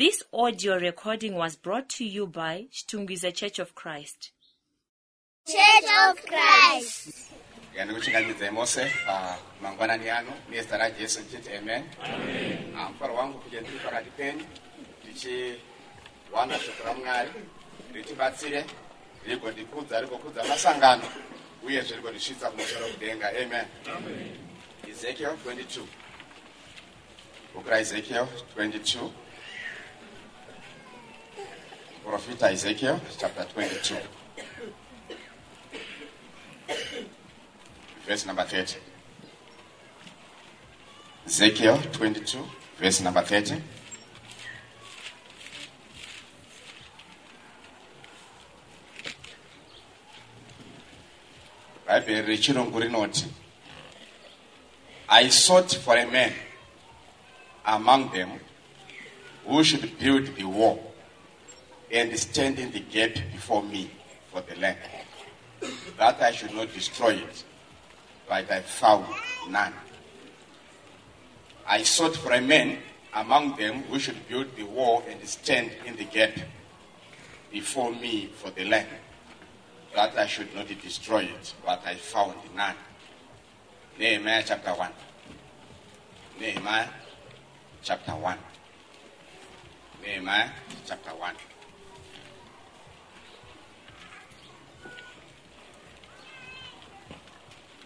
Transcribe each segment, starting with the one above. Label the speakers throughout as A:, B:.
A: This audio recording was brought to you by Shtungiza Church of Christ.
B: Church of Christ.
C: ndikuchingamidza mose pamangwanani ano nezita rajesu ndichiti amen. Ah, mufaro wangu kuti ndiri pakati penyu ndichiwana shoko ramwari ritibatsire rigondikudza rigokudza masangano uyezve rigondisvitsa kumusoro kudenga amen. Ezekiel 22 buku raezekiel 22 profita ezekiel chapter 22 verse number 30. Ezekiel 22, verse number 30. bhaibheri rechirungu rinoti i sought for a man among them who should build the wall and stand in the gap before me for the land that i should not destroy it but I found none. I sought for a man among them who should build the wall and stand in the gap before me for the land, that I should not destroy it, but I found none. Nehemiah chapter 1. Nehemiah chapter 1. Nehemiah chapter 1.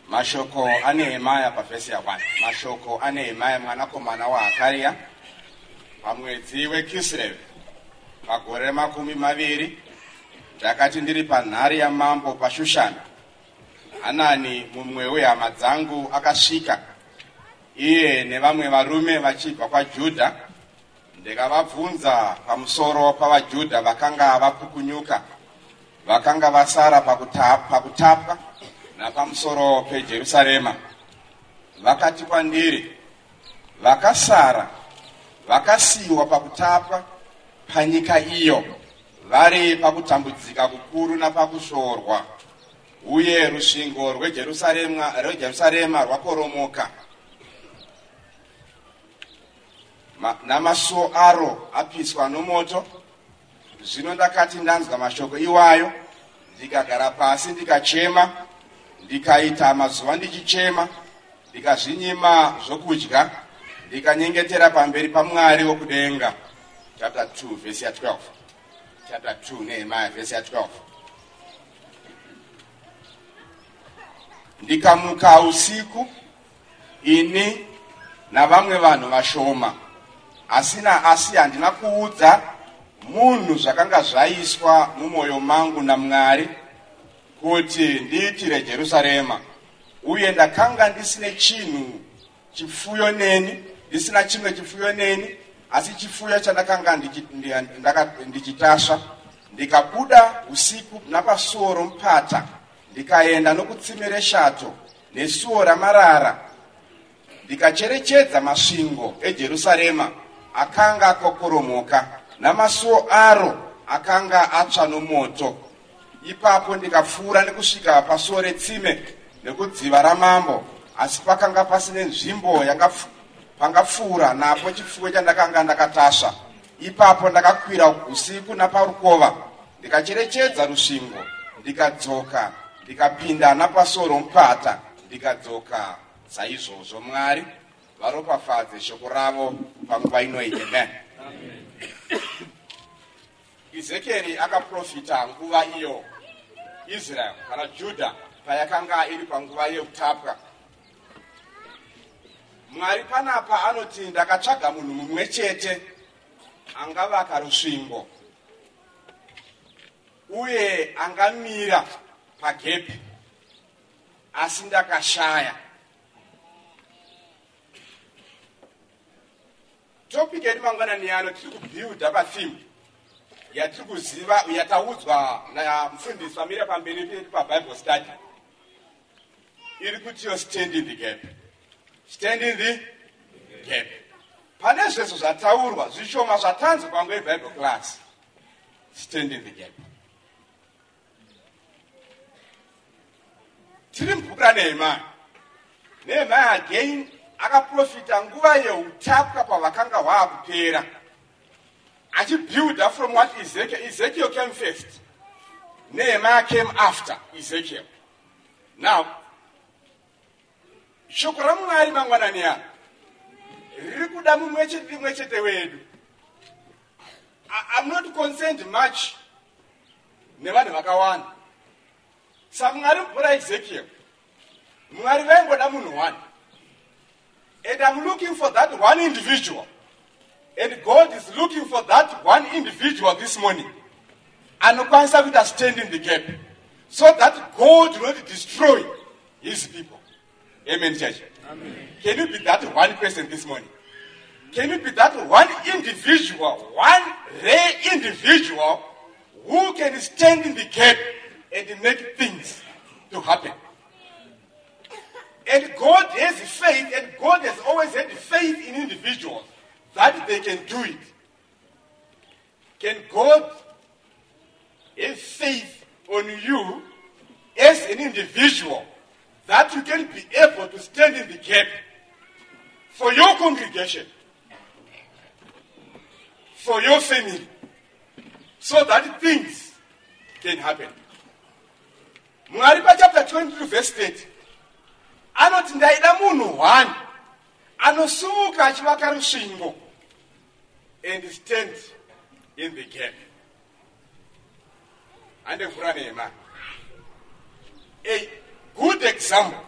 C: Mashoko anehemaya pavhesi ya1 mashoko anehemaya mwanakomana wahakariya pamwedzi wekislev pagore makumi maviri. Ndakati ndiri panhare yamambo pashushani hanani mumwe wehama dzangu akasvika. Iye nevamwe varume vachibva kwajudha ndikavabvunza pamusoro pavajudha vakanga vapukunyuka vakanga vasara pakuta- pakutapwa napamusoro pejerusarema. Vakati kwandiri vakasara vakasiyiwa pakutapwa panyika iyo vari pakutambudzika kukuru napakushorwa uye rusvingo rwejerusarema rwakoromoka. Ma- namasuo aro apiswa nomoto. Zvino ndakati ndanzwa mashoko iwayo ndikagara pasi ndikachema ndikaita mazuva ndichichema ndikazvinyima zvokudya ndikanyengetera pamberi pamwari wokudenga. Chapter 2 vhesi ya12 chapter 2 nehemaya vhesi ya12 ndikamuka usiku ini navamwe vanhu vashoma. Asina asi handina kuudza munhu zvakanga zvaiswa mumwoyo mangu namwari kuti ndiitire jerusarema. Uye ndakanga ndisine chinhu chifuyo neni ndisina chimwe chifuyo neni asi chifuyo chandakanga ndichi- ndi- ndaka- ndichitasva. Ndikabuda usiku napasuo romupata ndikaenda nokutsime reshato nesuo ramarara ndikacherechedza masvingo ejerusarema akanga akokoromoka namasuo aro akanga atsva nomoto ipapo ndikapfuura nekusvika pasuo retsime nekudziva ramambo asi pakanga pasine nzvimbo pangapfuura napo chifuwo chandakanga ndakatasva. Ipapo ndakakwira usiku naparukova ndikacherechedza rusvingo ndikadzoka ndikapinda napasuo romupata ndikadzoka. Saizvozvo mwari varopafadze shoko ravo panguva inoi amen. Ezekieri akaprofita nguva iyo israel kana judha payakanga iri panguva yekutapwa. Mwari panapa anoti ndakatsvaga munhu mumwe chete angavaka rusvingo uye angamira pagepi asi ndakashaya. Topic yedu mangwanani ano tiri kubuilda patheme yatiri kuziva yataudzwa namufundisi amire pamberi pedu pabible study. Iri kuti yo stand in the gap. Stand in the gap. Pane zvese zvataurwa zvishoma zvatanzwa panguva yebible class. Stand in the gap. Tiri mubhuku ranehemaya nehemaya again akaprofita nguva yeutapwa pavakanga hwaakupera achibuilda from what ezekiel ezekiel came first. Nehemiah came after ezekiel. Now shoko ramwari mangwanani ano riri kuda mumwe wedu. I- i'm not concerned much nevanhu vakawanda. Saka mwari mvura ezekiel mwari vaingoda munhu one. And i'm looking for that one individual and god is looking for that one individual this morning. And anokwanisa kuita stand in the gap. So that god will not destroy his people. Amen church. Can you be that one person this morning? Can you be that one individual one rare individual who can stand in the gap and make things to happen? And God has faith, and God has always had faith in individuals that they can do it. Can God have faith on you as an individual that you can be able to stand in the gap for your congregation, for your family, so that things can happen? mwari chapter 22 verse 30 anoti ndaida munhu one anosumuka achivaka rusvingo and stand in the gap. Handevhura nema a good example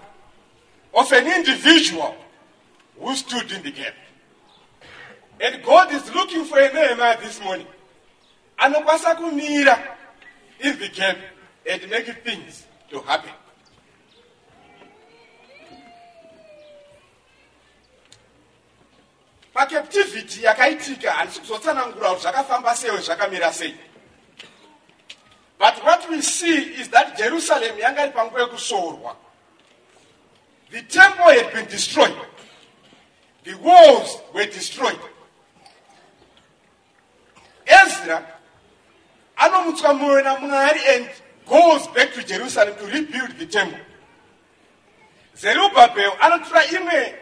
C: of an individual who stood in the gap. And god is looking for a nehemiah this morning. And anokwanisa kumira in the gap and make things to happen pacaptivity yakaitika handisi kuzotsanangura kuti zvakafamba sei zvakamira sei. But what we see is that jerusalem yanga iri panguva yekusorwa the temple had been destroyed. The walls were destroyed. Ezra anomutswa mwoyo namwari and goes back to jerusalem to rebuild the temple. Zerubhabhel anotora imwe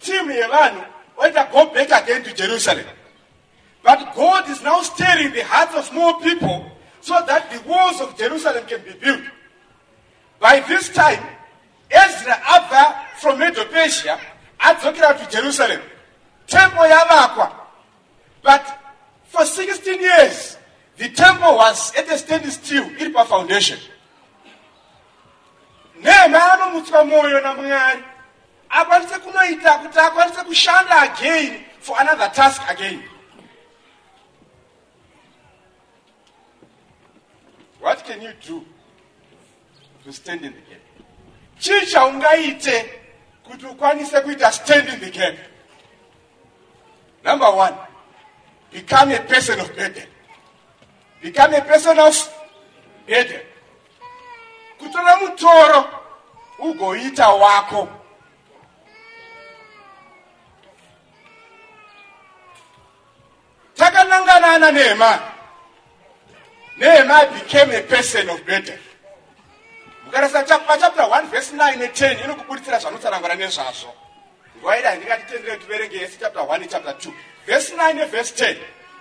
C: timu yevanhu oita go back again to jerusalem but god is now stirring the hearts of more people so that the walls of jerusalem can be built. By this time ezra abva from medopesia adzokera to jerusalem. Temple yavakwa but for 16 years the temple was at a stand still iri pafoundation nehemia anomutswa mwoyo namwari akwanise kunoita kuti akwanise kushanda again for another task again. What can you do to stand in the gap? Chii chaungaite kuti ukwanise kuita stand in the gap. Number one become a person of burden become a person of burden kutora mutoro ugoita wako takanangana nanehemia nehemia became a person of burden. Mukarasa pachapter 1 verse 9 ne10 inokubuditsira zvanotsanangana nezvazvo. Nguva ida handingatitendere tiverenge yese chapter 1 nechapter 2 verse 9 neverse 10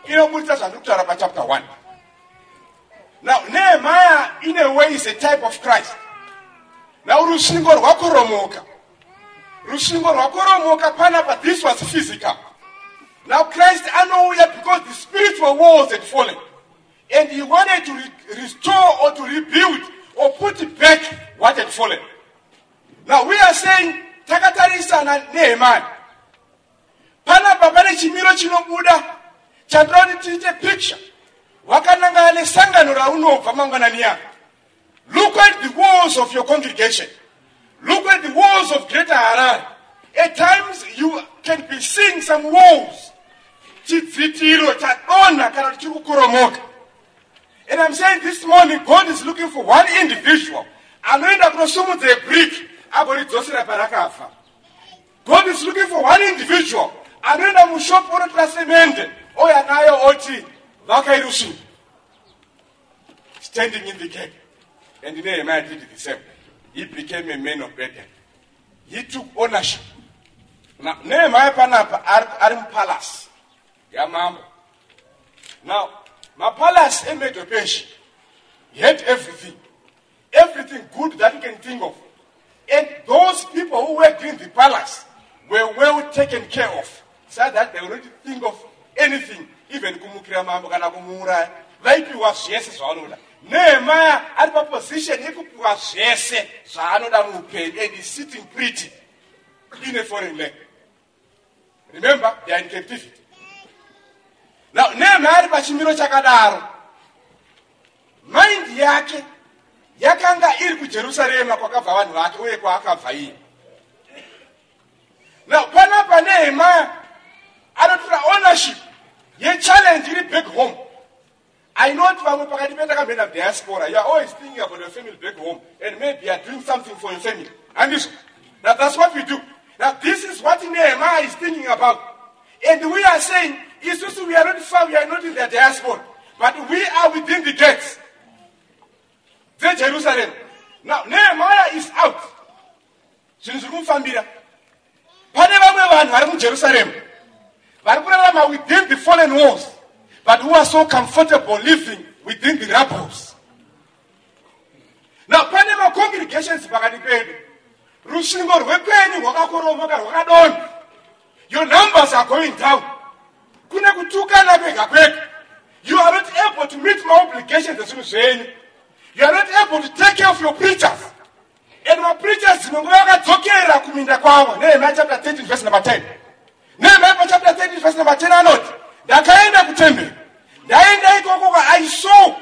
C: inobuditsa zvandiri kutaura pachapter 1 now nehemia in a way is a type of christ. Now rusvingo rwakoromoka. Rusvingo rwakoromoka panapa this was physical now christ anouya because the spiritual walls had fallen. And he wanted to re- restore or to rebuild or put back what had fallen. Now we are saying takatarisana nehemia panapa pane chimiro chinobuda. Chandinoda kuti tiite picture. Wakanangana nesangano raunobva mangwanani yako look at the walls of your congregation. Look at the walls of greater harare. At times you can be seeing some walls chidzitiro chadonha kana kuti chiri kukoromoka and i'm saying this morning god is looking for one individual anoenda kunosumudza brick agoridzosera parakabva god is looking for one individual anoenda mushopu onotora semende ouya nayo oti vakairusvingo standing in the gap. And nehemiah did the same. He became a man of burden. He took ownership. Nehemiah panapa ari mupalasi yamambo. Now mapalace emedo persia he had everything. Everything good that you can think of. And those people who worked in the palace were well taken care of so that they already think of anything even kumukira mambo kana kumuuraya vaipiwa zvese zvavanoda nehemaya ari paposition yekupiwa zvese zvaanoda muupenyu and is sitting pretty in a foreign land. Remember they are in captivity now nehemaya ari pachimiro chakadaro. Maindi yake yakanga iri kujerusarema kwakabva vanhu vake uye kwaakabva iye now panapa nehemaya anotora ownership. Yechallenge iri back home. I know kuti vamwe pakati pendakamboenda diaspora. Youare always thinking about your family back home and maybe youare doing something for your family. Handizvo now that's what we do. Now this is what nehemiah is thinking about. And we are saying isusu we are not far we are not in the diaspora but we are within the gates. Dzejerusalem now nehemiah is out. Zvinhu zviri kumufambira within the fallen walls but who are so comfortable living within the rabbles now pane macongregations pakati pedu. Rusvingo your numbers are going down kune kutukana kwega kwega. You are not able to meet maobligations ezvinhu zvenyu you are not able to take care of your preachers. And mapreachers dzinongo vakadzokera kuminda kwavo nehemaya chapter 13 verse number 10 nehemaya pachapter 13 verse number 10 anoti ndakaenda kutemberi ndaenda ikoko i saw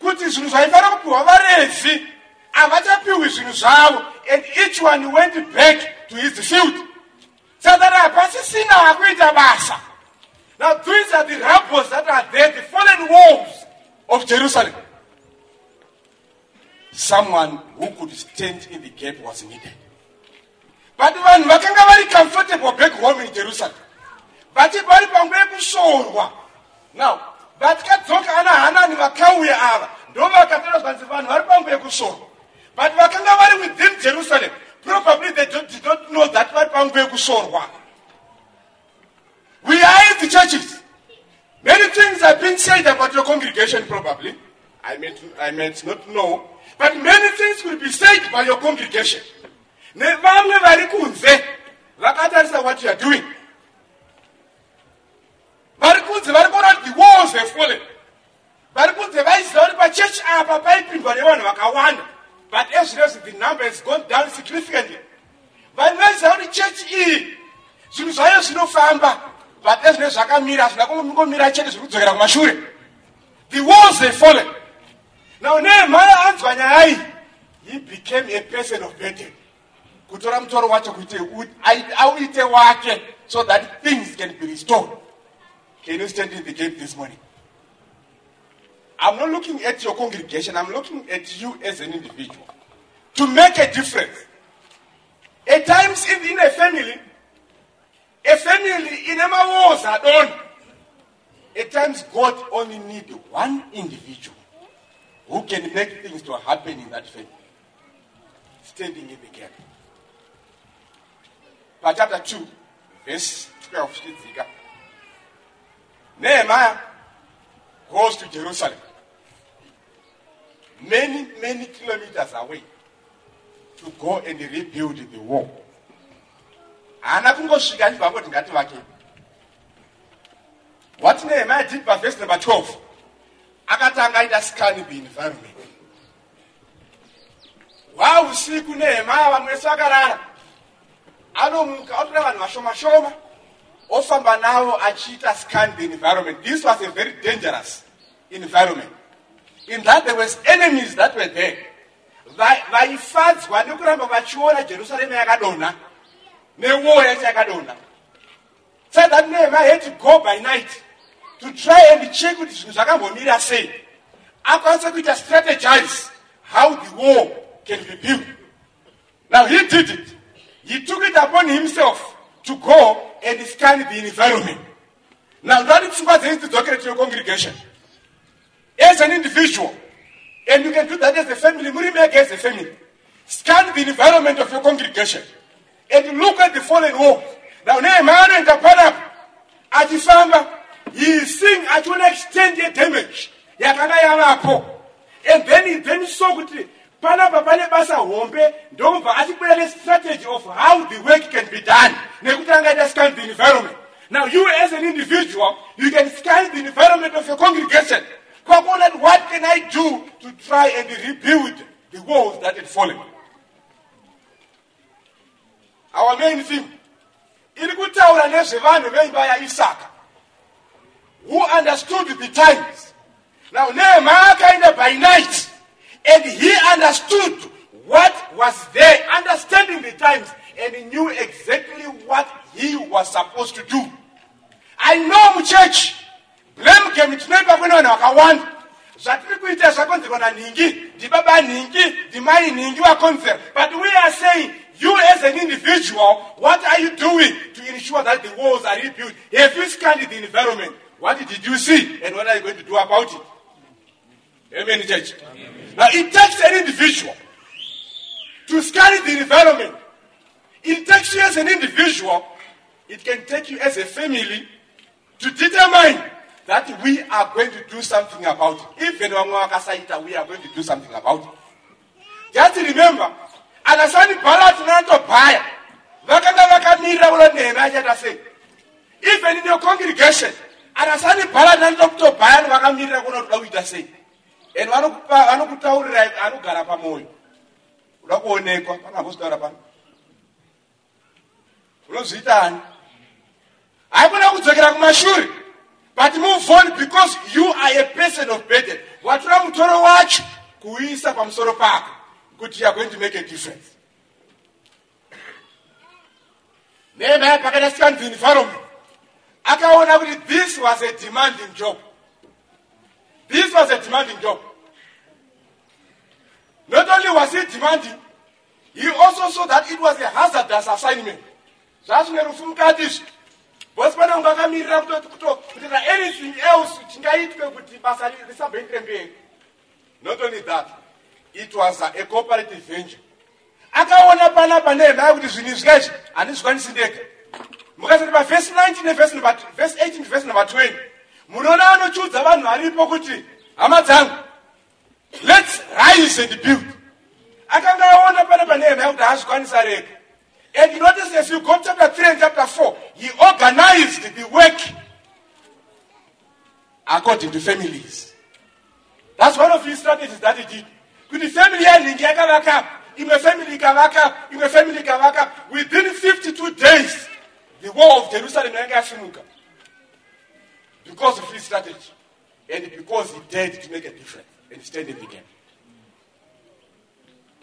C: kuti zvinhu zvaifanira kupiwa varevhi havachapiwi zvinhu zvavo and each one went back to his field. Saka hapasisina hakuita basa now these are the rabbles that are there the fallen walls of jerusalem. Someone who could stand in the gap was needed. But vanhu vakanga vari comfortable back home in jerusalem. Vachibva vari panguva yekushorwa now vatikadzoka ana hanani vakauya ava ndo vakataura zvanzi vanhu vari panguva yekushorwa but vakanga vari within jerusalem probably they don't, did not know that vari panguva yekushorwa we are in the churches. Many things have been said about your congregation probably. I might, I might not know but many things will be said by your congregation. Nevamwe vari kunze vakatarisa what you are doing. Vari kunze vari kuona the walls have fallen. Vari kunze vaiziva kuti pachechi apa paipindwa nevanhu vakawanda. But ezvinezvi the number has gone down significantly. Vanhu vaiziva kuti chechi iyi zvinhu zvayo zvinofamba but ezvinezvi zvakamira hazvina kungomira chete zviri kudzokera kumashure. The walls have fallen. Now nehemaya anzwa nyaya iyi he became a person of burden. Kutora mutoro wacho kuti auite wake so that things can be restored. Can you stand in the gate this morning? I'm not looking at your congregation i'm looking at you as an individual. To make a difference. At times in, in a family a family ine mawars adona at times god only needs one individual who can make things to happen in that family. Standing in the gap. But chapter 2 verse 12 zvichidzika nehemiah goes to jerusalem. Many many kilometers away to go and rebuild the wall haana kungosvika achibva angoti ngativake what nehemiah did pavhesi number 12 akatanga aita scan the environment wa usiku nehemaya vamwe wese vakarara. Anomuka otora vanhu vashoma shoma ofamba navo achiita scan the environment this was a very dangerous environment. In that there was enemies that were there. Vaifadzwa nekuramba vachiona jerusarema yakadonha newoo yacho yakadonha so that nehemiah had to go by night to try and check kuti zvinhu zvakambomira sei akwanise kuita strategize how the war can be built. Now he did it. He took it upon himself to go and scan the environment. Now ndati pfungwa dzenyu dzidzokere to your congregation. As an individual and you can do that as a family muri mege as a family scan the environment of your congregation and look at the fallen walls now nehemaya anoenda panapo achifamba he is seeing achiona extent yedamage yakanga yavapo and then he then saw kuti panapa pane basa hombe ndokubva atibuda nestrategy of how the work can be done. Scan the environment. Now you as an individual you can scan the environment of your congregation. Kwakuona what can i do to try and rebuild the walls that had fallen our main theme iri kutaura nezvevanhu veimba yaisaka who understood the times. Now nehemia akaenda by night. And he understood what was there. Understanding the times. And he knew exactly what he was supposed to do. I know muchechi blame game tinoipa kune vanhu vakawanda zvatiri kuita zvakonzerwa nanhingi ndibaba nhingi ndimai nhingi wakonzera but we are saying you as an individual what are you doing to ensure that the walls are rebuilt? Have you scanned the environment? What did you see and what are you going to do about it? Amen church. Now it takes an individual to scan the environment. It takes you as an individual it can take you as a family to determine that we are going to do something about it. Vakasaita, we are going to do something about it. Just remember, anasani bharat nanotobhaya vakanga vakamirira kulo nehemia achaita sei? Even in your congregation anasani bharat nanotobhaya vakamirira kuno kuda kuita sei? And vanokutaurirai anogara pamwoyo uda kuonekwa panambozotaura pano. Unozviitani haikuna kudzokera kumashure but move on because you are a person of burden. Watora mutoro wacho kuuisa pamusoro pako kuti you are going to make a difference pakaita scan the environment akaona kuti this was a demanding job. This was a demanding job. Not only was it demanding he also saw that it was a hazardous assignment. Zvazvine rufu mukati izvi bhosi pane unge akamirira kutoti kuto- kutoita anything else chingaitwe kuti basa ri- risamboendere mberi. Not only that it was a, cooperative venture. Akaona panapa nehemia kuti zvinhu izvi izvi handizvikwanisi ndega. Mukasati pavhesi 19 nevhesi number- vhesi 18 vhesi number 20 munoona anochiudza vanhu varipo kuti hama dzangu let's rise and build. Akanga aona panapa nehemia kuti haazvikwanisa rega. And notice as you go to chapter 3 and chapter 4 he organized the work according to families. That's one of his strategies that he did kuti family yanhingi yakavaka imwe family ikavaka imwe family ikavaka within 52 days the wall of jerusalem yasimuka because of his strategy and because he dared to make a difference and stand in the game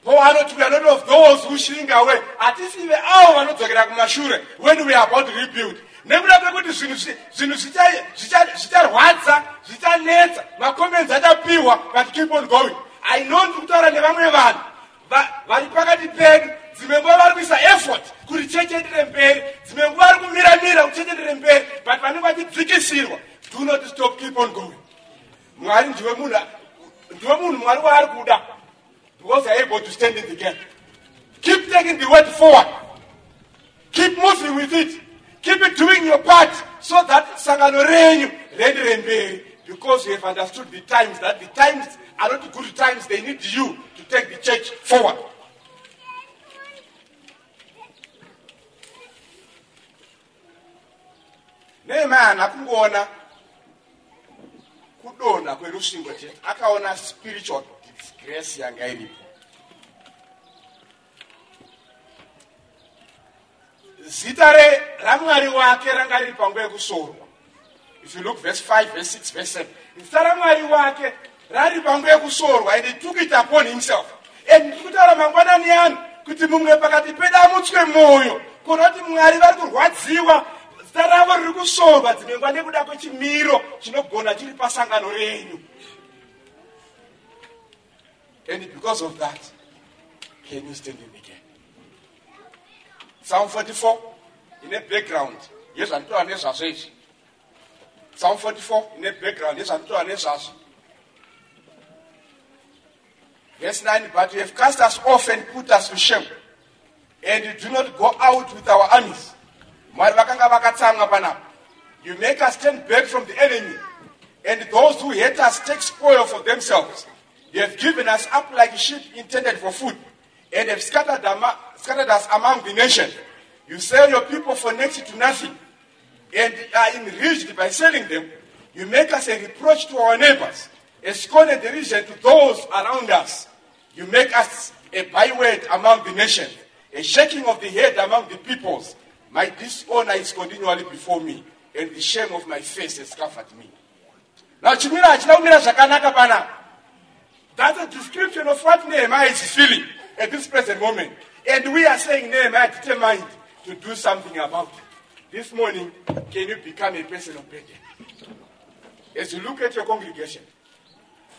C: Paul anoti we are not of those who shrink away hatisive avo vanodzokera kumashure when we are about to rebuild nekuda kwekuti zvinhu zvi- zvinhu zvicha- zvicha- zvicharwadza zvichanetsa macomments achapiwa but keep on going i know ndiri kutaura nevamwe vanhu. Va- vari pakati pedu dzimwe nguva vari kuisa effort kuti chechi endere mberi. Dzimwe nguva vari kumiramira endere mberi. But vanenge vachidzikisirwa do not stop keep on going. Mwari ndiwe munhu ndiwe munhu mwari waari kuda. Because are able to stand in the gap. Keep taking the word forward. Keep moving with it. Keep doing your part so that sangano renyu rienderere mberi because you have understood the times that the times are not good times they need you to take the church forward. nehemia haana kungoona kudonha kwerusvingo chete akaona spiritual disgrace yanga iripo zita re- ramwari wake ranga riri panguva yekusorwa if you look verse 5 verse 6 verse 7 zita ramwari wake rari panguva yekusorwa and he took it upon himself. And ndiri kutaura mangwanani ano kuti mumwe pakati pedu amutswe mwoyo kuona kuti mwari vari kurwadziwa. Zita ravo riri kusorwa dzimwe nguva nekuda kwechimiro chinogona chiri pasangano renyu. And because of that can you stand in gap psalm 44 ine background yezvanditaura nezvazvo izvi psalm 44 in the background yezvanditaura nezvazvo verse 9 but you have cast us off and put us to shame and you do not go out with our armies you make us turn back from the enemy And those who hate us take spoil for themselves. They have given us up like sheep intended for food, and have scattered, scattered us among the nations. You sell your people for next to nothing, and are enriched by selling them. You make us a reproach to our neighbors, a scorn and derision to those around us. You make us a byword among the nations, a shaking of the head among the peoples. My dishonor is continually before me, and the shame of my face has covered me. Now, chimira hachina kumira zvakanaka panapa. That's a description of what Nehemiah is feeling at this present moment. And we are saying Nehemiah determined to do something about it. This morning, can you become a person of burden? As you look at your congregation,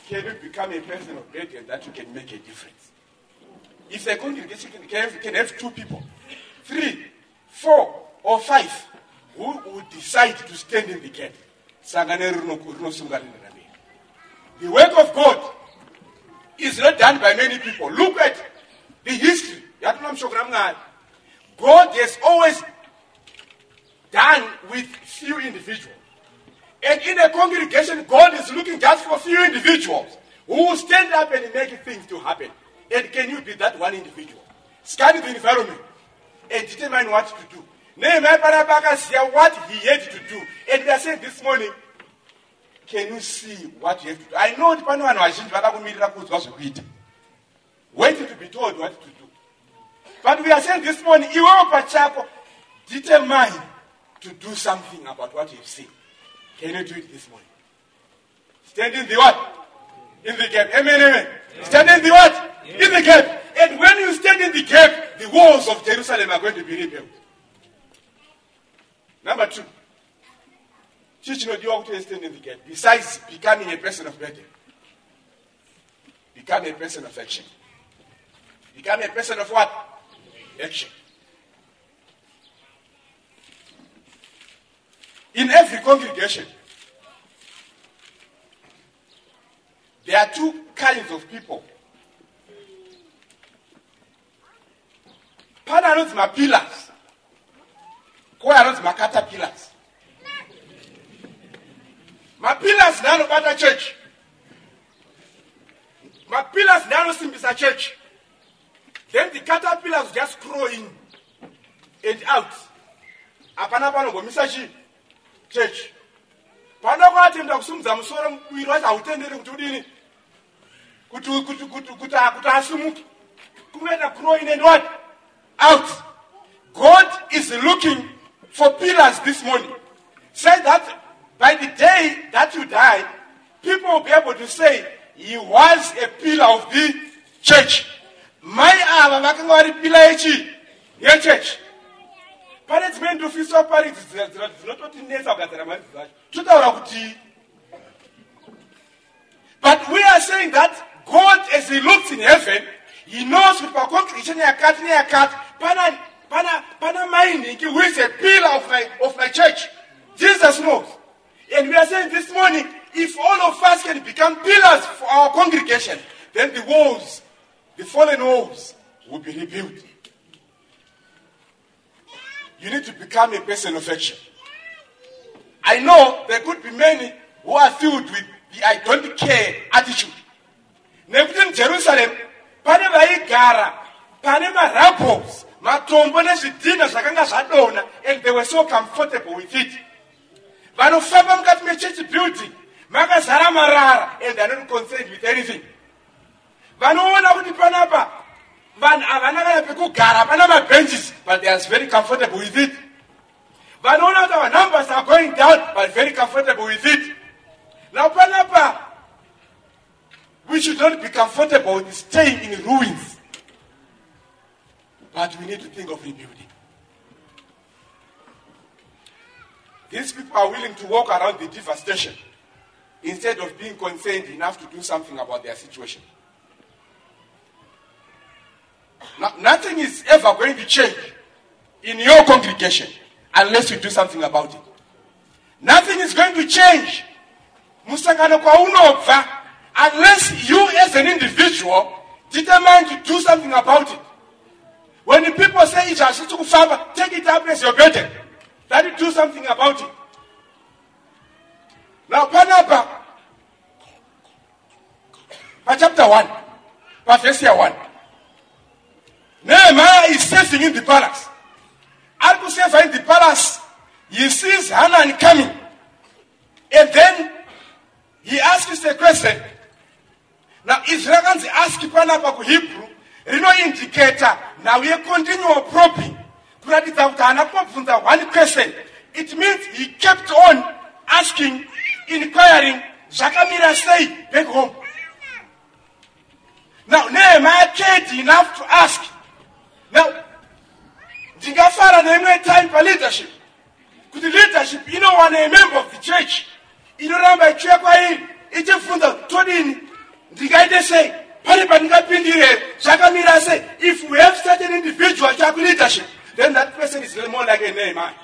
C: can you become a person of burden that you can make a difference? If a congregation can can have, can have two people, three, four, or five, who would decide to stand in the gap? The work of God is not done by many people. Look at the history. God has always done with few individuals. And in a congregation, God is looking just for few individuals who will stand up and make things to happen. And can you be that one individual? Scan the environment and determine what to do. Nehemiah Parabaka said what he had to do. And we are saying this morning, can you see what you have to do? I know pane vanhu vazhinji vakakumirira kuudzwa zvekuita. Waiting to be told what to do. But we are saying this morning, iwewe pachako, determine to do something about what you have seen. Can you do it this morning? Stand in the what? In the gap. Amen, amen. Stand in the what? In the gap. And when you stand in the gap, the walls of Jerusalem are going to be rebuilt. Number two. You to stand in the gap. Besides becoming a person of burden, become a person of action. Become a person of what? Action. In every congregation, there are two kinds of people. Panarot my pillars. Pane anonzi mapillars, kouya anonzi macaterpillars. Mapillars neanobata church. My pillars now Mapillars neanosimbisa church. Then the caterpillars just crawl in and out. Hapana panogomisa chii? Church panoko atenda kusumudza musoro muviri wacho hautenderi kuti udini? Kuti asimuke kunoenda growing and what? Out. God is looking for pillars this morning. Say that by the day that you die people will be able to say he was a pillar of the church. Mai ava ah, vakanga vari pila yechi yechurch pane dzimwe ndofiswa pari dzinototinetsa kugadzira mari dzacho. Totaura kuti but we are saying that god as he looks in heaven he knows kuti pacongregation yakati neyakati pana pana pana mainhingi who is a pillar of my, of my church. Jesus knows. And we are saying this morning if all of us can become pillars for our congregation then the walls the fallen walls will be rebuilt you need to become a person of action. I know there could be many who are filled with the I don't care attitude. Nekuti Jerusalem pane vaigara pane marabos matombo nezvidhina zvakanga zvadonha and they were so comfortable with it vanofamba mukati mechurch building makazara marara and they're not concerned with anything vanoona kuti panapa vanhu ah, havana kana pekugara pana mabenches but they are very comfortable with it. Vanoona kuti our numbers are going down but very comfortable with it. Now panapa we should not be comfortable with staying in ruins. But we need to think of rebuilding. These people are willing to walk around the devastation instead of being concerned enough to do something about their situation no, nothing is ever going to change in your congregation unless you do something about it. Nothing is going to change unless you as an individual determine to do something about it. When the people say it's just over," take it up as your burden. Let you do something about it. Now panapa, chapter 1, verse 1 nehemaya is serving in the palace. Ari kuseva in the palace he sees hanan coming. And then he asks a question. Now rakanzi aski panapa kuhebrew rinoindicata nhau yecontinual probing kuratidza kuti haana kubvunza one question. It means he kept on asking inquiring zvakamira sei back home? Now nehemaya cared enough to ask now ndingafara neimwe time paleadership kuti leadership inowana amember of the church inoramba ichiuya kwairi ichibvunza todini ndingaite sei? Pane pandingapindire zvakamira sei? If we have such an individual chakuleadership then that person is more like a nehemiah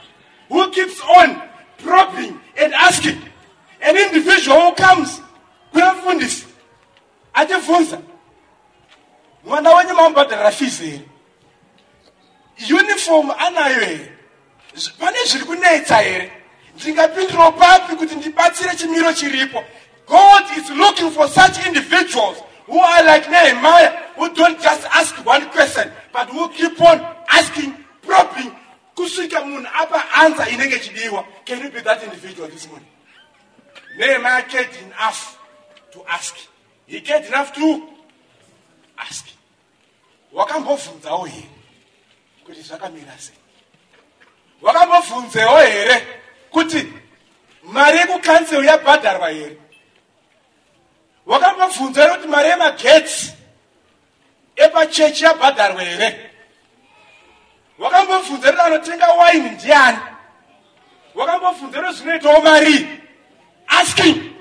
C: who keeps on probing and asking? An individual who comes kuna mufundisi achibvunza mwana wenyu mamubhadharira fizi here uniform anayo here pane zviri kunetsa here? Ndingapindirawo papi kuti ndibatsire chimiro chiripo. God is looking for such individuals who are like nehemiah who don't just ask one question but who keep on asking probing kusvika munhu apa answer inenge chidiwa can you be that individual this morning? Nehemiah cared enough to ask. He cared enough to ask. Wakambobvunzawo here kuti zvakamira sei? Wakambobvunzewo here kuti mari yekukansel yabhadharwa here? Wakambobvunza here kuti mari yemagetsi epachechi yabhadharwa here? Wakambobvunza here kuti anotenga waini ndiani? Wakambobvunza here zvinoitawo mari? Asking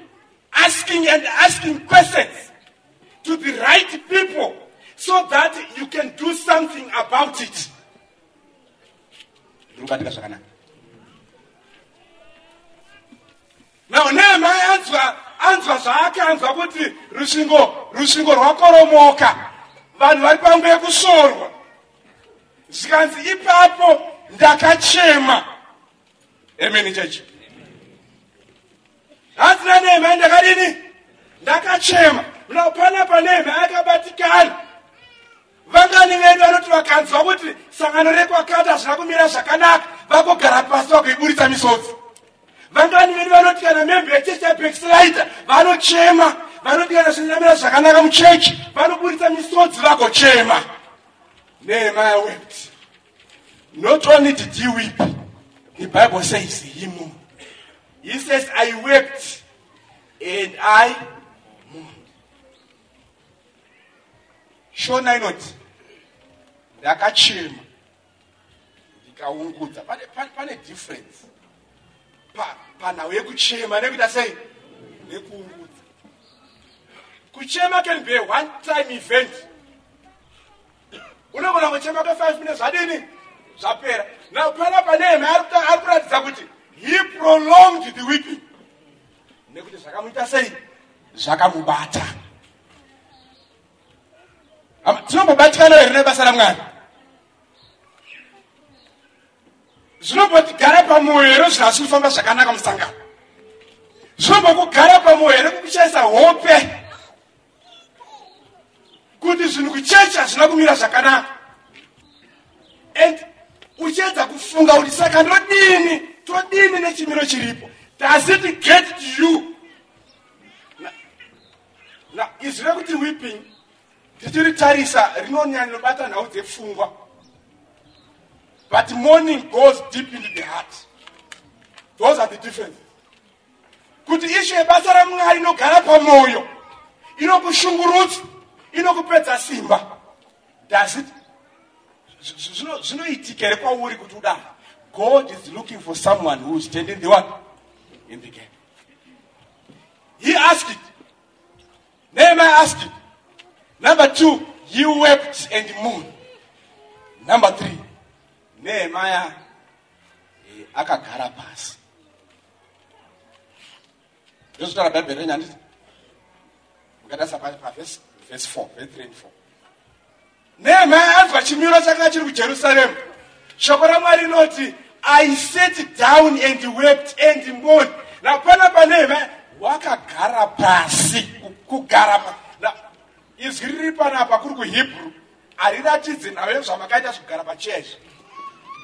C: asking and asking questions to the right people so that you can do something about it ndikubatika zvakanaka now nehemaya anzwa anzwa zvaakanzwa kuti rusvingo rusvingo rwakoromoka. Vanhu vari pangu yekusorwa. Zvikanzi ipapo ndakachema. Emeni chechi hanzi nanehemaya ndakadini? Ndakachema. Now panapa nehemaya akabatikana vangani vedu vanoti vakanzwa kuti sangano rekwakati hazvina kumira zvakanaka vakogara pasi vagoiburitsa misodzi. Vangani vedu vanoti kana membe yechechi yabackslida vanochema vanoti kana zvinamira zvakanaka muchechi vanoburitsa misodzi vagochema. Nehemaya wept not only did he weep the bible says he moved he says i wept and i shona inoti ndakachema ndikaungudza. Pane, pane, pane difference. Pa, panhau yekuchema nekuita sei? Nekuungudza. Kuchema can be a one time event. Unogona kuchema kwe5 minutes zvadini zvapera. Now panapa nehema ari kuratidza kuti he prolonged the weeping. Nekuti zvakamuita sei? Zvakamubata. Tinombobatikana here nebasa ramwari zvinombotigara pamwoyo here zvinhu asiri kufamba zvakanaka musangano. Zvinombokugara pamwoyo here kukuchaisa hope kuti zvinhu kuchechi hazvina kumira zvakanaka. And uchiedza kufunga kuti saka ndodini? Todini nechimiro chiripo? Does it get to you? Na- izvi rekuti weeping tichiritarisa rinonyanyobata nhau dzepfungwa but mourning goes deep into the heart. Those are the differences kuti ishu yebasa ramwari inogara pamwoyo inokushungurudza inokupedza simba. Does it? Zvinoitika here kwauri kuti udaro god is looking for someone who is standing the one in the gap. He asked it. Nehemiah asked it. Number two he wept and mourned. Number three nehemiah eh, akagara pasi. Ndozvitaura bhaibheri renyu handiti mukatarisa pavhesi 4 vhesi 3 and 4 nehemaya anzwa chimiro chakanga chiri kujerusaremu shoko ramwari rinoti i sat down and wept and mourned. Na pana panehemaya wakagara pasi ku- kugara izwi riri panapa kuri kuhebrew hariratidzi nhayo zvamakaita zvekugara pacheya izvi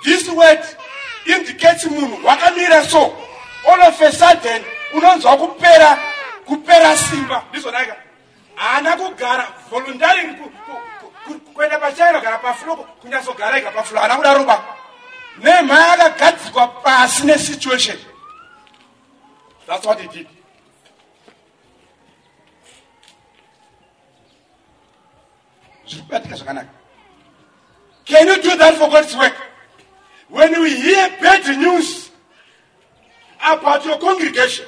C: this word indicates munhu wakamira so. All of a sudden unonzwa kupera kupera simba. Ndizvonaika haana kugara. Voluntaring kuenda pacheya inogara pafloko kunyatsogara iga paflo haana kudaroba nemhaya akagadzikwa pasi nesituation. That's what he did. Zviri kubatika zvakanaka. Can you do that for god's work when we hear bad news about your congregation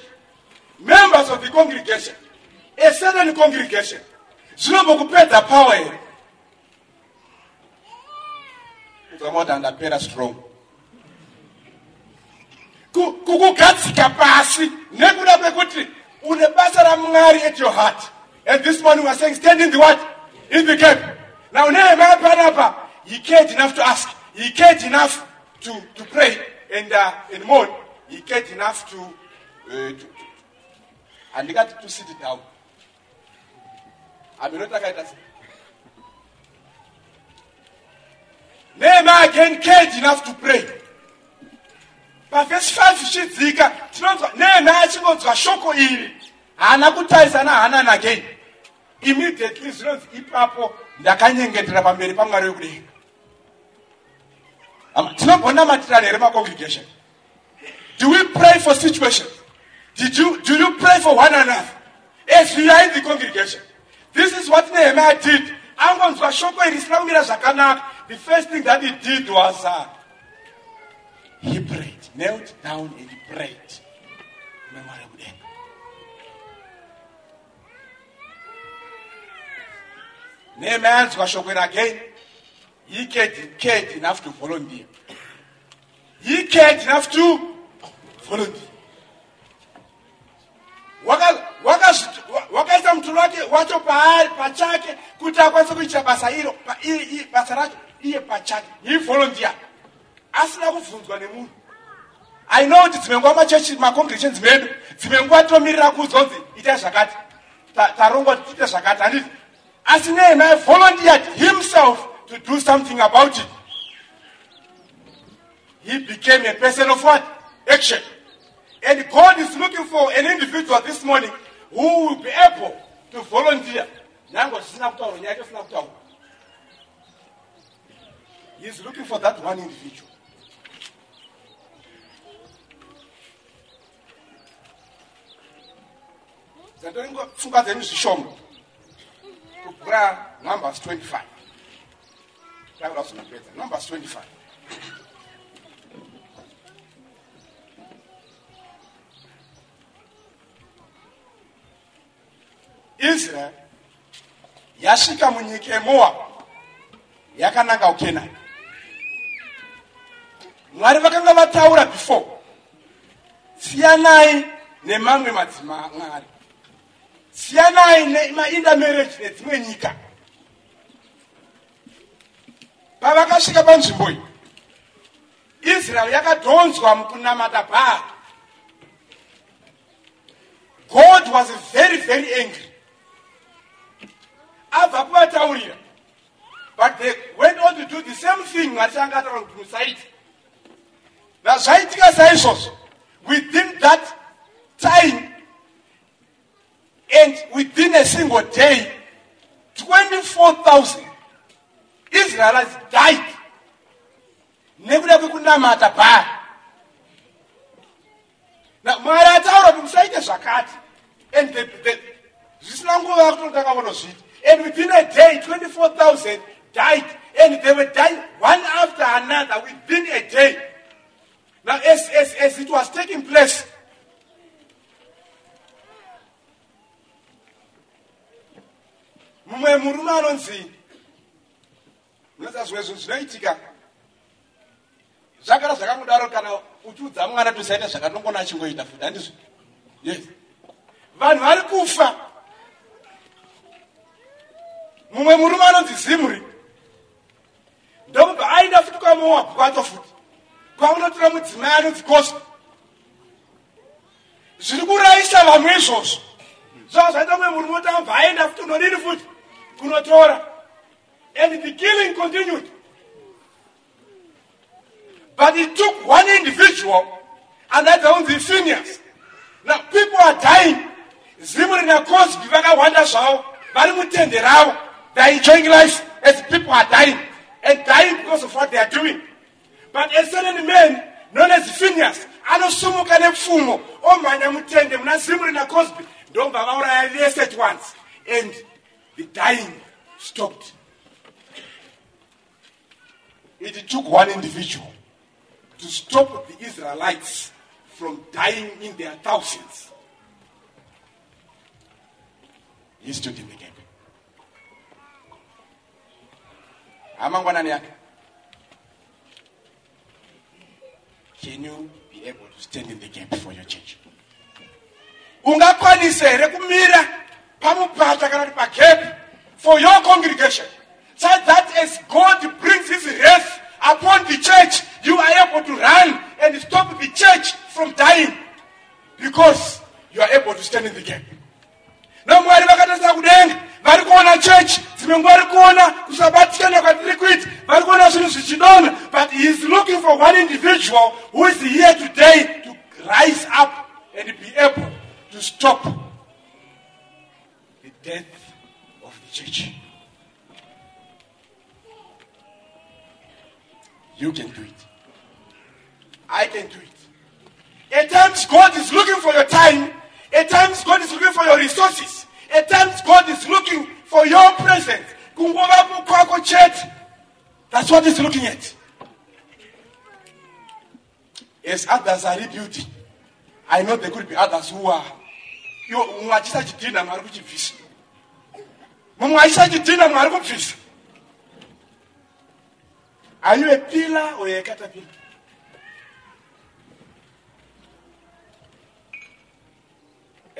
C: members of the congregation a certain congregation zvinombokupedza power here. Ukamoti handapera strong. Ku- kukugadzika pasi nekuda kwekuti une basa ramwari at your heart. And this morning weare saying stand in the what in the gap. Now nehemaya panapa he cared enough to ask. He cared enough to, to pray and, uh, and mourn he cared enough to, uh, to, to handikati to sit down. Haminoti akaita se nehemaya again cared enough to pray. Pavhesi 5 zvichidzika tinonzwa nehemaya achingonzwa shoko iri. Haana kutarisana hanani again immediately zvinonzi ipapo. Ndakanyengetera pamberi pamwari wekudenga Hama, tinombonamatirana here macongregation do we pray for situations Did you, do you pray for one another? As we are in the congregation. This is what nehemiah did. Angonzwa shoko iri risina kumira zvakanaka. The first thing that he did was uh, he prayed knelt down and prayed. Memwari kudenga nehemiah shoko again he cared, cared enough to volunteer he cared enough to volunteer Waka- wakazvit- wa- wakaisa mutoro wake wacho paari pachake kuti akwanise kuitira basa iro basa racho iye pachake he volunteer asina kubvunzwa nemunhu. I know kuti dzimwe nguva machechi macongregations medu dzimwe nguva tomirira kuzonzi itai zvakati. Ta- tarongwa tiite zvakati handiti asi nehemai volunteered himself to do something about it. He became a person of what? Action. And god is looking for an individual this morning who will be able to volunteer. Nyange zvisina kutaura nyaya yacho isina kutaura he is looking for that one individual. Numbers 25 taura kuzonapedza numbers 25 israel yasvika munyika yemoab. Yakananga kukenani. Mwari vakanga vataura before. Siyanai nemamwe madzima mwari. Siyanai nemaindamarriage nedzimwe nyika pavakasvika panzvimbo iyi israel yakadhonzwa mukunamata bhaari god was very very angry. Abva kuvataurira but they went on to do the same thing mwari changa ataura kuti musaita nazvaitika saizvozvo within that time and within a single day 24000 israelites died nekuda kwekunamata bhaari Na- mwari ataura kuti musaite zvakati and the- the- zvisina nguva kutotanga kunozvita and within a day 24000 died and they were dying one after another within a day. Now as, as, as it was taking place mumwe murume anonzi zvimwe zvinhu zvinoitika. Zvakara zvakangodaro kana uchiudza mwana tosaita zvakanongona achingoita futi handizvo. Yes. Vanhu vari kufa. Mumwe murume anonzi zimuri ndokubva aenda futi kwamoabhu kwacho futi kwaunotora mudzimai anonzi kosta zviri kurayisa vamwe izvozvo. Zvava zvaita mumwe murume otambva aenda futi unodini futi? Kunotora and the killing continued but it took one individual and that's only Phineas. Now people are dying. Rina Cozbi vakawanda zvavo vari mutende. They are enjoying life as people are dying and dying because of what they are doing. But a certain man known as Phineas anosumuka nepfumo omhanya mutende muna zimu rina Cozbi ndobva vauraya vese at once and the dying stopped. It took one individual to stop the Israelites from dying in their thousands. He stood in the gap. yake can you be able to stand in the gap for your church ungakwanisa here kumira pamupata kana kuti pagap for your congregation so that as god brings his wrath upon the church you are able to run and stop the church from dying because you are able to stand in the gap. Namwari vakatarisa kudenga vari kuona church dzimwe nguva vari kuona kusabatikana kwatiri kuita vari kuona zvinhu zvichidonha but he is looking for one individual who is here today to rise up and be able to stop the death of the church you can do it. I can do it. At times god is looking for your time. At times god is looking for your resources. At times god is looking for your presence. That's what he's looking at. As others are rebuilding i know there could be others who are You mumwe achisachidhina mwari kuchibvisa mumwe achisachidhina mwari kubvisa are you a pillar or a caterpillar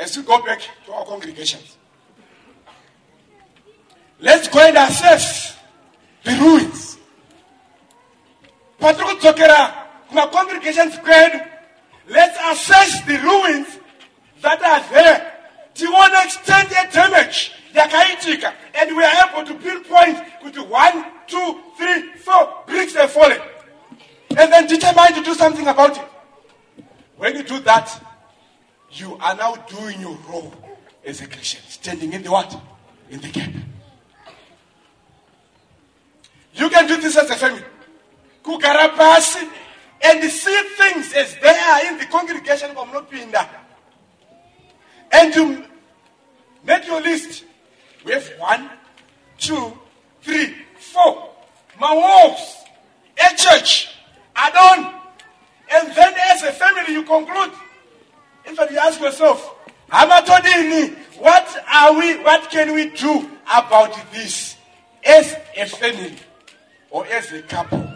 C: Let's go back to our congregations. Let's go and assess the ruins. patiri kudzokera kumacongregations kwedu let's assess the ruins that are there tione extent yedamage yakaitika and we are able to pinpoint with one two three four bricks have fallen and then determine to do something about it when you do that you are now doing your role as a Christian, standing in the what? In the gap. You can do this as a family. Kugara pasi and see things as they are in the congregation of Mlopinda. And you make your list. We have one, two, three, four. My wolves, a church, add on. And then as a family you conclude. In fact, you ask yourself, what are we, what can we do about this as a family or as a couple?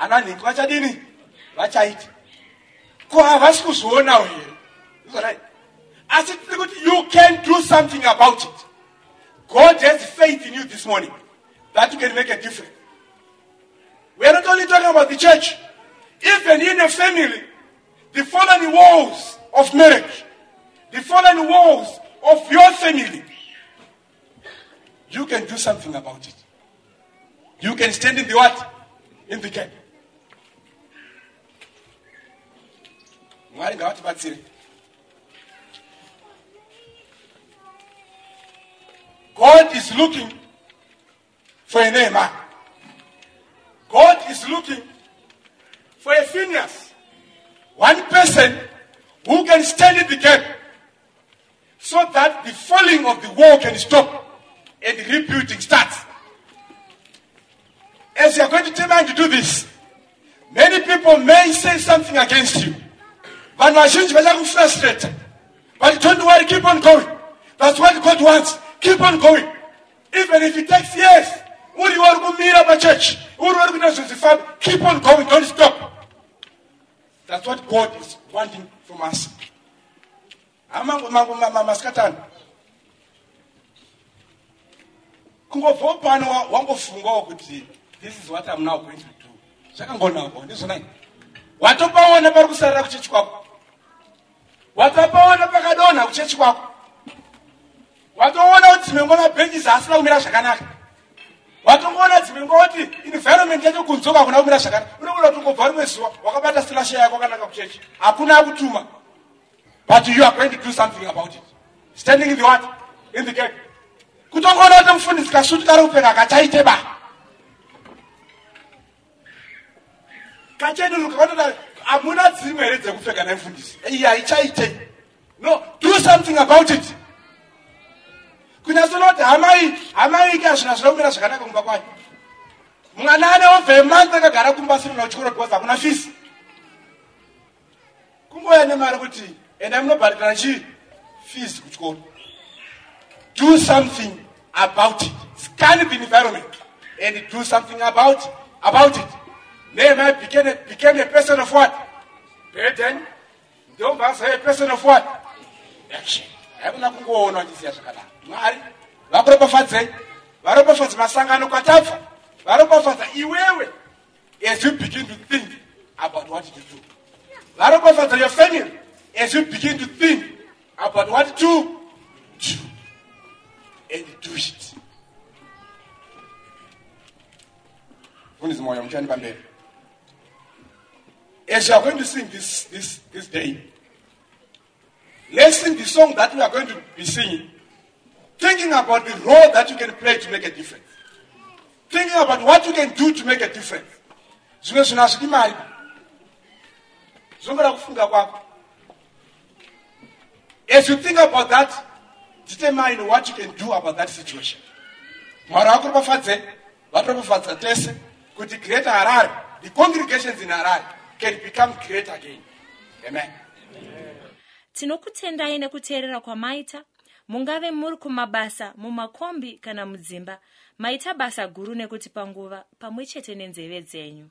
C: Ananhingi vachadini vachaita ko havasi kuzoonawo here right? asi tiri kuti you can do something about it god has faith in you this morning that you can make a difference we are not only talking about the church, even in a family, the fallen walls of marriage, the fallen walls of your family, you can do something about it. You can stand in the what? In the gap. Mwari. God is looking for a Nehemiah. God is looking for a Phineas, one person who can stand in the gap so that the falling of the wall can stop and the rebuilding starts. As you are going to tell time to do this, many people may say something against you. Vanhu vazhinji vachakufrustrate. But don't worry, keep on going. That's what God wants. Keep on going. Even if it takes years. what you uri wari kumira pachechi uri wari kuita zvozvifamba keep on going don't stop that's what god is wanting from us hamasikatani kungobvawo pano wangofungawo kuti this is what i'm now going to do zvakangonawo ndizvonai watopaona pari kusarira kuchechi kwako watopaona pakadonha kuchechi kwako. Watoona kuti dzimwe nguva mabhenjisi asina kumira zvakanaka. Watongoona dzimwe nguva kuti environment yacho kunzoka kuna kumira zvakanaka. Unoona kuti ungobva rimwe zuva wakabata silasha yako wakanaka kuchechi. Hakuna akutuma but you are going to do something about it. Standing in the what? In the gate kutongoona kuti mufundisi kasutu kari kupfeka kachaite ba. Kacheduruka kwatoda hamuna dzimwe here dzekupfeka nemufundisi iyi haichaite. No do something about it. Kunyatsona kuti hamai hamai ika zvina zvinomira zvakanaka kumba kwayo. Mwana ane obva emanzi akagara kumba asirina kuchikoro because hakuna fisi kungoya nemari kuti endai munobhadhira chii? Fees kuchikoro. Do something about it. Scan the environment and do something about about it nehemiah became a, became a person of what? Burden. Ndobva azava a person of what? Action. Haikuna kungoona wachiziya zvakanaka. Mwari vakuropafadzei varopafadza masangano kwatabva varopafadza iwewe. As you begin to think about what to do varopafadza your family as you begin to think about what to do and do it. Fundisi moyo muchani pamberi as you are going to sing this, this, this day. Let's sing the song that we are going to be singing. Thinking about the role that you can play to make a difference. Thinking about what you can do to make a difference. As you think about that determine what you can do about that situation. Tese the congregations in harare can become great again. Amen.
A: Tinokutendai nekuteerera kwamaita. Mungave muri kumabasa mumakombi kana mudzimba. Maita basa guru nekuti panguva pamwe chete nenzeve dzenyu